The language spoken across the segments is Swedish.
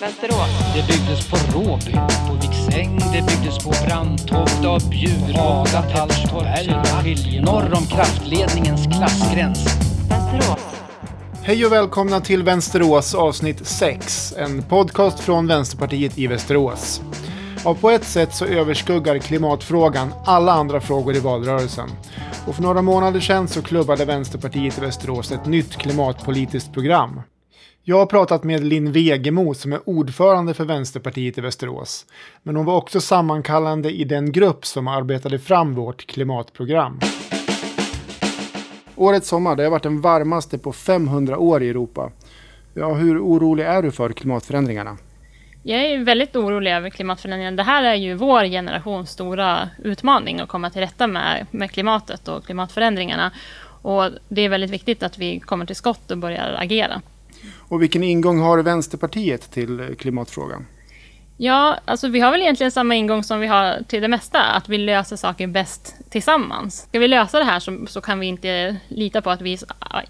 Västerås. Det byggdes på Råby, på Viksäng, det byggdes på Brandtoft av Bjur, Haga, Hallstorp, Söderskilje, norr om kraftledningens klassgräns. Västerås. Hej och välkomna till Vänsterås avsnitt 6, en podcast från Vänsterpartiet i Västerås. Och på ett sätt så överskuggar klimatfrågan alla andra frågor i valrörelsen. Och för några månader sedan så klubbade Vänsterpartiet i Västerås ett nytt klimatpolitiskt program. Jag har pratat med Linn Wegemo som är ordförande för Vänsterpartiet i Västerås. Men hon var också sammankallande i den grupp som arbetade fram vårt klimatprogram. Årets sommar det har varit den varmaste på 500 år i Europa. Ja, hur orolig är du för klimatförändringarna? Jag är väldigt orolig över klimatförändringen. Det här är ju vår generations stora utmaning att komma till rätta med, med klimatet och klimatförändringarna. Och det är väldigt viktigt att vi kommer till skott och börjar agera. Och vilken ingång har Vänsterpartiet till klimatfrågan? Ja, alltså vi har väl egentligen samma ingång som vi har till det mesta, att vi löser saker bäst tillsammans. Ska vi lösa det här så, så kan vi inte lita på att vi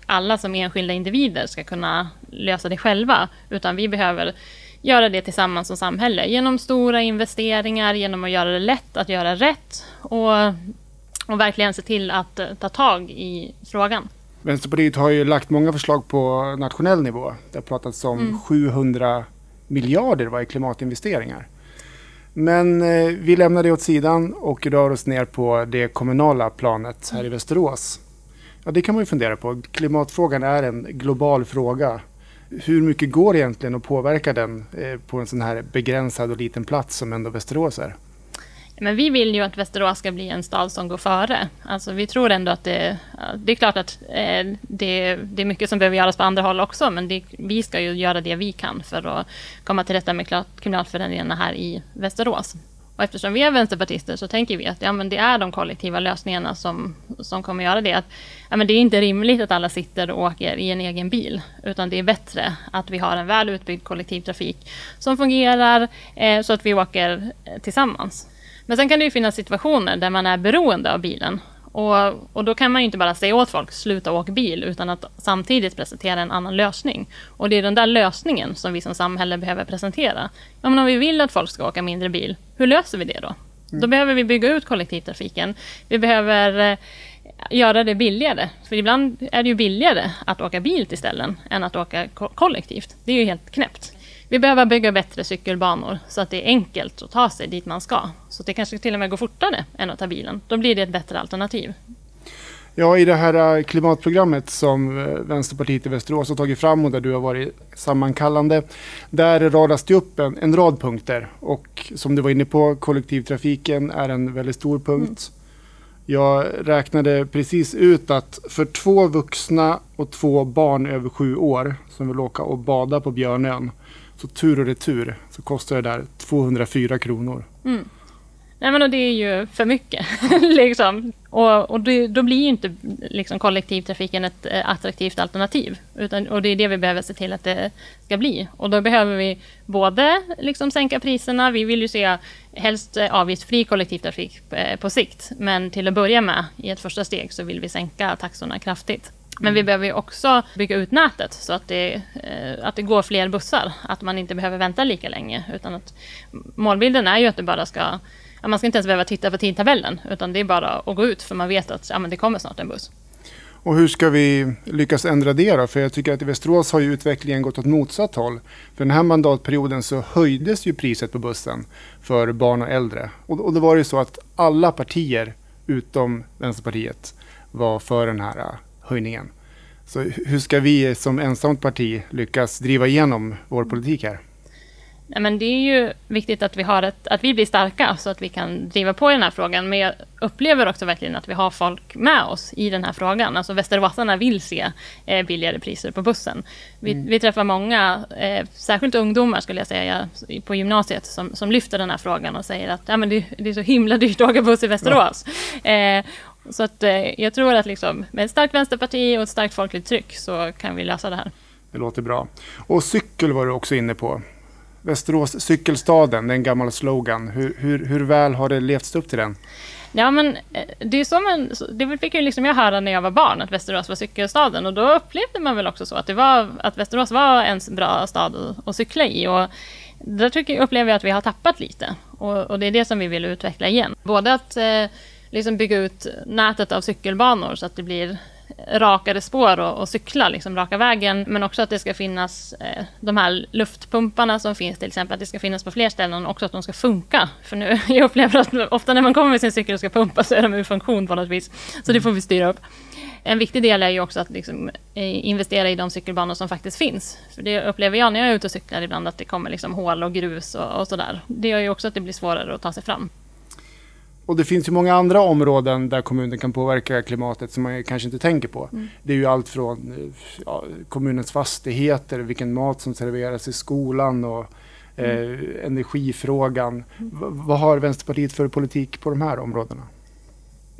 alla som enskilda individer ska kunna lösa det själva, utan vi behöver göra det tillsammans som samhälle genom stora investeringar, genom att göra det lätt att göra rätt och, och verkligen se till att eh, ta tag i frågan. Vänsterpartiet har ju lagt många förslag på nationell nivå. Det har pratats om mm. 700 miljarder var i klimatinvesteringar. Men eh, vi lämnar det åt sidan och rör oss ner på det kommunala planet här i Västerås. Ja, det kan man ju fundera på. Klimatfrågan är en global fråga. Hur mycket går egentligen att påverka den eh, på en sån här begränsad och liten plats som ändå Västerås är? Men vi vill ju att Västerås ska bli en stad som går före. Alltså vi tror ändå att det, det är klart att eh, det, det, är mycket som behöver göras på andra håll också, men det, vi ska ju göra det vi kan för att komma till rätta med klimatförändringarna här i Västerås. Och eftersom vi är vänsterpartister så tänker vi att ja, men det är de kollektiva lösningarna som, som kommer göra det. Att, ja, men det är inte rimligt att alla sitter och åker i en egen bil, utan det är bättre att vi har en väl utbyggd kollektivtrafik som fungerar eh, så att vi åker tillsammans. Men sen kan det ju finnas situationer där man är beroende av bilen. Och, och då kan man ju inte bara säga åt folk, sluta åka bil, utan att samtidigt presentera en annan lösning. Och det är den där lösningen som vi som samhälle behöver presentera. Ja, men om vi vill att folk ska åka mindre bil, hur löser vi det då? Mm. Då behöver vi bygga ut kollektivtrafiken. Vi behöver eh, göra det billigare. För ibland är det ju billigare att åka bil till ställen än att åka ko kollektivt. Det är ju helt knäppt. Vi behöver bygga bättre cykelbanor så att det är enkelt att ta sig dit man ska. Så det kanske till och med går fortare än att ta bilen. Då blir det ett bättre alternativ. Ja, i det här äh, klimatprogrammet som äh, Vänsterpartiet i Västerås har tagit fram och där du har varit sammankallande. Där radas det upp en, en rad punkter och som du var inne på, kollektivtrafiken är en väldigt stor punkt. Mm. Jag räknade precis ut att för två vuxna och två barn över sju år som vill åka och bada på Björnön så tur och retur så kostar det där 204 kronor. Mm. Nej men och det är ju för mycket. liksom. Och, och det, då blir ju inte liksom, kollektivtrafiken ett eh, attraktivt alternativ. Utan, och det är det vi behöver se till att det ska bli. Och då behöver vi både liksom, sänka priserna, vi vill ju se helst eh, avgiftsfri kollektivtrafik eh, på sikt. Men till att börja med, i ett första steg, så vill vi sänka taxorna kraftigt. Men vi behöver också bygga ut nätet så att det, eh, att det går fler bussar. Att man inte behöver vänta lika länge. Utan att målbilden är ju att det bara ska... Man ska inte ens behöva titta på tidtabellen. Utan det är bara att gå ut för man vet att ja, det kommer snart en buss. Och hur ska vi lyckas ändra det då? För jag tycker att i Västerås har ju utvecklingen gått åt motsatt håll. För den här mandatperioden så höjdes ju priset på bussen för barn och äldre. Och, och då var det ju så att alla partier utom Vänsterpartiet var för den här höjningen. Så hur ska vi som ensamt parti lyckas driva igenom vår politik här? Nej, men det är ju viktigt att vi, har ett, att vi blir starka så att vi kan driva på i den här frågan. Men jag upplever också verkligen att vi har folk med oss i den här frågan. Alltså västerbottnarna vill se eh, billigare priser på bussen. Vi, mm. vi träffar många, eh, särskilt ungdomar skulle jag säga, på gymnasiet som, som lyfter den här frågan och säger att ja, men det, det är så himla dyrt att åka buss i Västerås. Ja. Eh, så att, eh, jag tror att liksom, med ett starkt vänsterparti och ett starkt folkligt tryck så kan vi lösa det här. Det låter bra. Och cykel var du också inne på. Västerås cykelstaden, det är en gammal slogan. Hur, hur, hur väl har det levts upp till den? Ja, men eh, det är som en, det fick ju liksom jag höra när jag var barn, att Västerås var cykelstaden. Och då upplevde man väl också så att, det var, att Västerås var en bra stad att, att cykla i. Och där tycker, upplever jag att vi har tappat lite. Och, och, det är det som vi vill utveckla igen. Både att eh, liksom bygga ut nätet av cykelbanor så att det blir rakare spår och, och cykla liksom raka vägen. Men också att det ska finnas eh, de här luftpumparna som finns till exempel, att det ska finnas på fler ställen och också att de ska funka. För nu, jag upplever att ofta när man kommer med sin cykel och ska pumpa så är de ur funktion på något vis. Så det får vi styra upp. En viktig del är ju också att liksom, eh, investera i de cykelbanor som faktiskt finns. För det upplever jag när jag är ute och cyklar ibland, att det kommer liksom hål och grus och, och sådär. Det gör ju också att det blir svårare att ta sig fram. Och det finns ju många andra områden där kommunen kan påverka klimatet som man kanske inte tänker på. Mm. Det är ju allt från ja, kommunens fastigheter, vilken mat som serveras i skolan och eh, mm. energifrågan. Mm. vad har Vänsterpartiet för politik på de här områdena?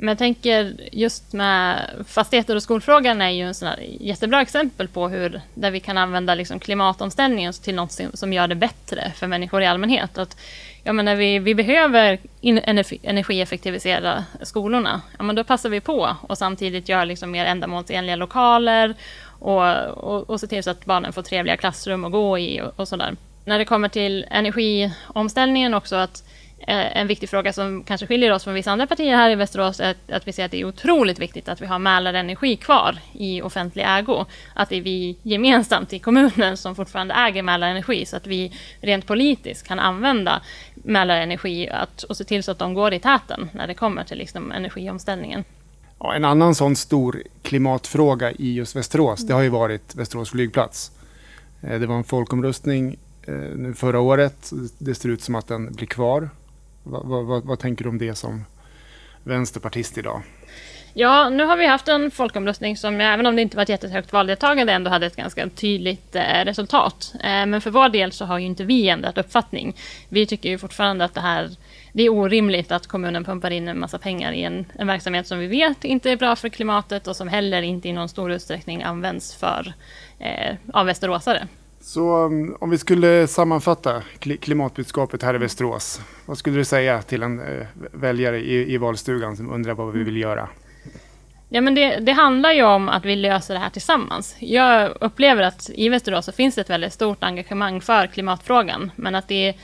Men jag tänker just med fastigheter och skolfrågan är ju en sån här jättebra exempel på hur där vi kan använda liksom klimatomställningen till något som gör det bättre för människor i allmänhet. Att, ja, men när vi, vi behöver energi, energieffektivisera skolorna, ja, men då passar vi på och samtidigt gör liksom mer ändamålsenliga lokaler och, och, och se till så att barnen får trevliga klassrum att gå i och, och sådär. När det kommer till energiomställningen också, att Eh, en viktig fråga som kanske skiljer oss från vissa andra partier här i Västerås är att vi ser att det är otroligt viktigt att vi har Mälarenergi kvar i offentlig ägo. Att det är vi gemensamt i kommunen som fortfarande äger Mälarenergi så att vi rent politiskt kan använda Mälarenergi att, och se till så att de går i täten när det kommer till liksom energiomställningen. Ja, en annan sån stor klimatfråga i just Västerås, det har ju varit Västerås flygplats. Eh, det var en folkomröstning eh, nu förra året. Det ser ut som att den blir kvar. Vad, vad, vad, tänker du om det som vänsterpartist idag? Ja, nu har vi haft en folkomröstning som, även om det inte var ett jättehögt valdeltagande, ändå hade ett ganska tydligt eh, resultat. Eh, men för vår del så har ju inte vi ändrat uppfattning. Vi tycker ju fortfarande att det här det är orimligt att kommunen pumpar in en massa pengar i en, en verksamhet som vi vet inte är bra för klimatet och som heller inte i någon stor utsträckning används för, eh, av västeråsare. Så um, om vi skulle sammanfatta klimatbudskapet här i Västerås. Vad skulle du säga till en uh, väljare i, i valstugan som undrar vad vi vill göra? Ja, men det, det, handlar ju om att vi löser det här tillsammans. Jag upplever att i Västerås så finns det ett väldigt stort engagemang för klimatfrågan. Men att det är,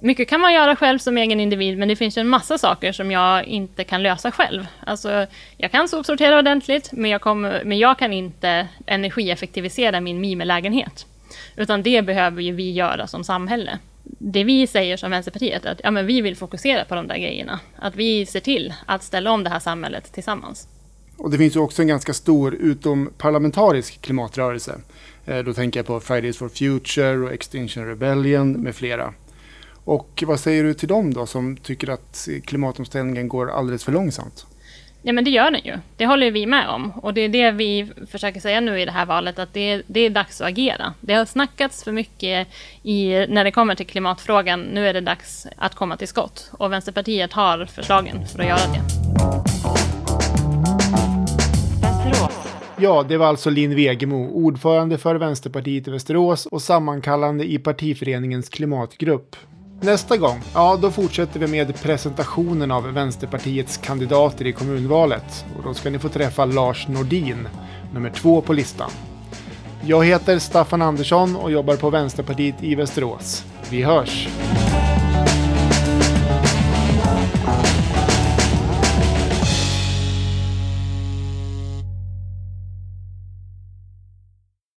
mycket kan man göra själv som egen individ, men det finns ju en massa saker som jag inte kan lösa själv. Alltså, jag kan sopsortera ordentligt, men jag, kommer, men jag kan inte energieffektivisera min Mime-lägenhet. Utan det behöver ju vi göra som samhälle. Det vi säger som Vänsterpartiet är att ja, men vi vill fokusera på de där grejerna. Att vi ser till att ställa om det här samhället tillsammans. Och det finns ju också en ganska stor utomparlamentarisk klimatrörelse. Eh, då tänker jag på Fridays for Future och Extinction Rebellion med flera. Och vad säger du till dem då som tycker att klimatomställningen går alldeles för långsamt? Ja, men det gör den ju. Det håller vi med om. Och det är det vi försöker säga nu i det här valet, att det är, det är dags att agera. Det har snackats för mycket i, när det kommer till klimatfrågan. Nu är det dags att komma till skott. Och Vänsterpartiet har förslagen för att göra det. Ja, det var alltså Linn Wegemo, ordförande för Vänsterpartiet i Västerås och sammankallande i partiföreningens klimatgrupp. Nästa gång, ja då fortsätter vi med presentationen av Vänsterpartiets kandidater i kommunvalet. Och då ska ni få träffa Lars Nordin, nummer två på listan. Jag heter Staffan Andersson och jobbar på Vänsterpartiet i Västerås. Vi hörs!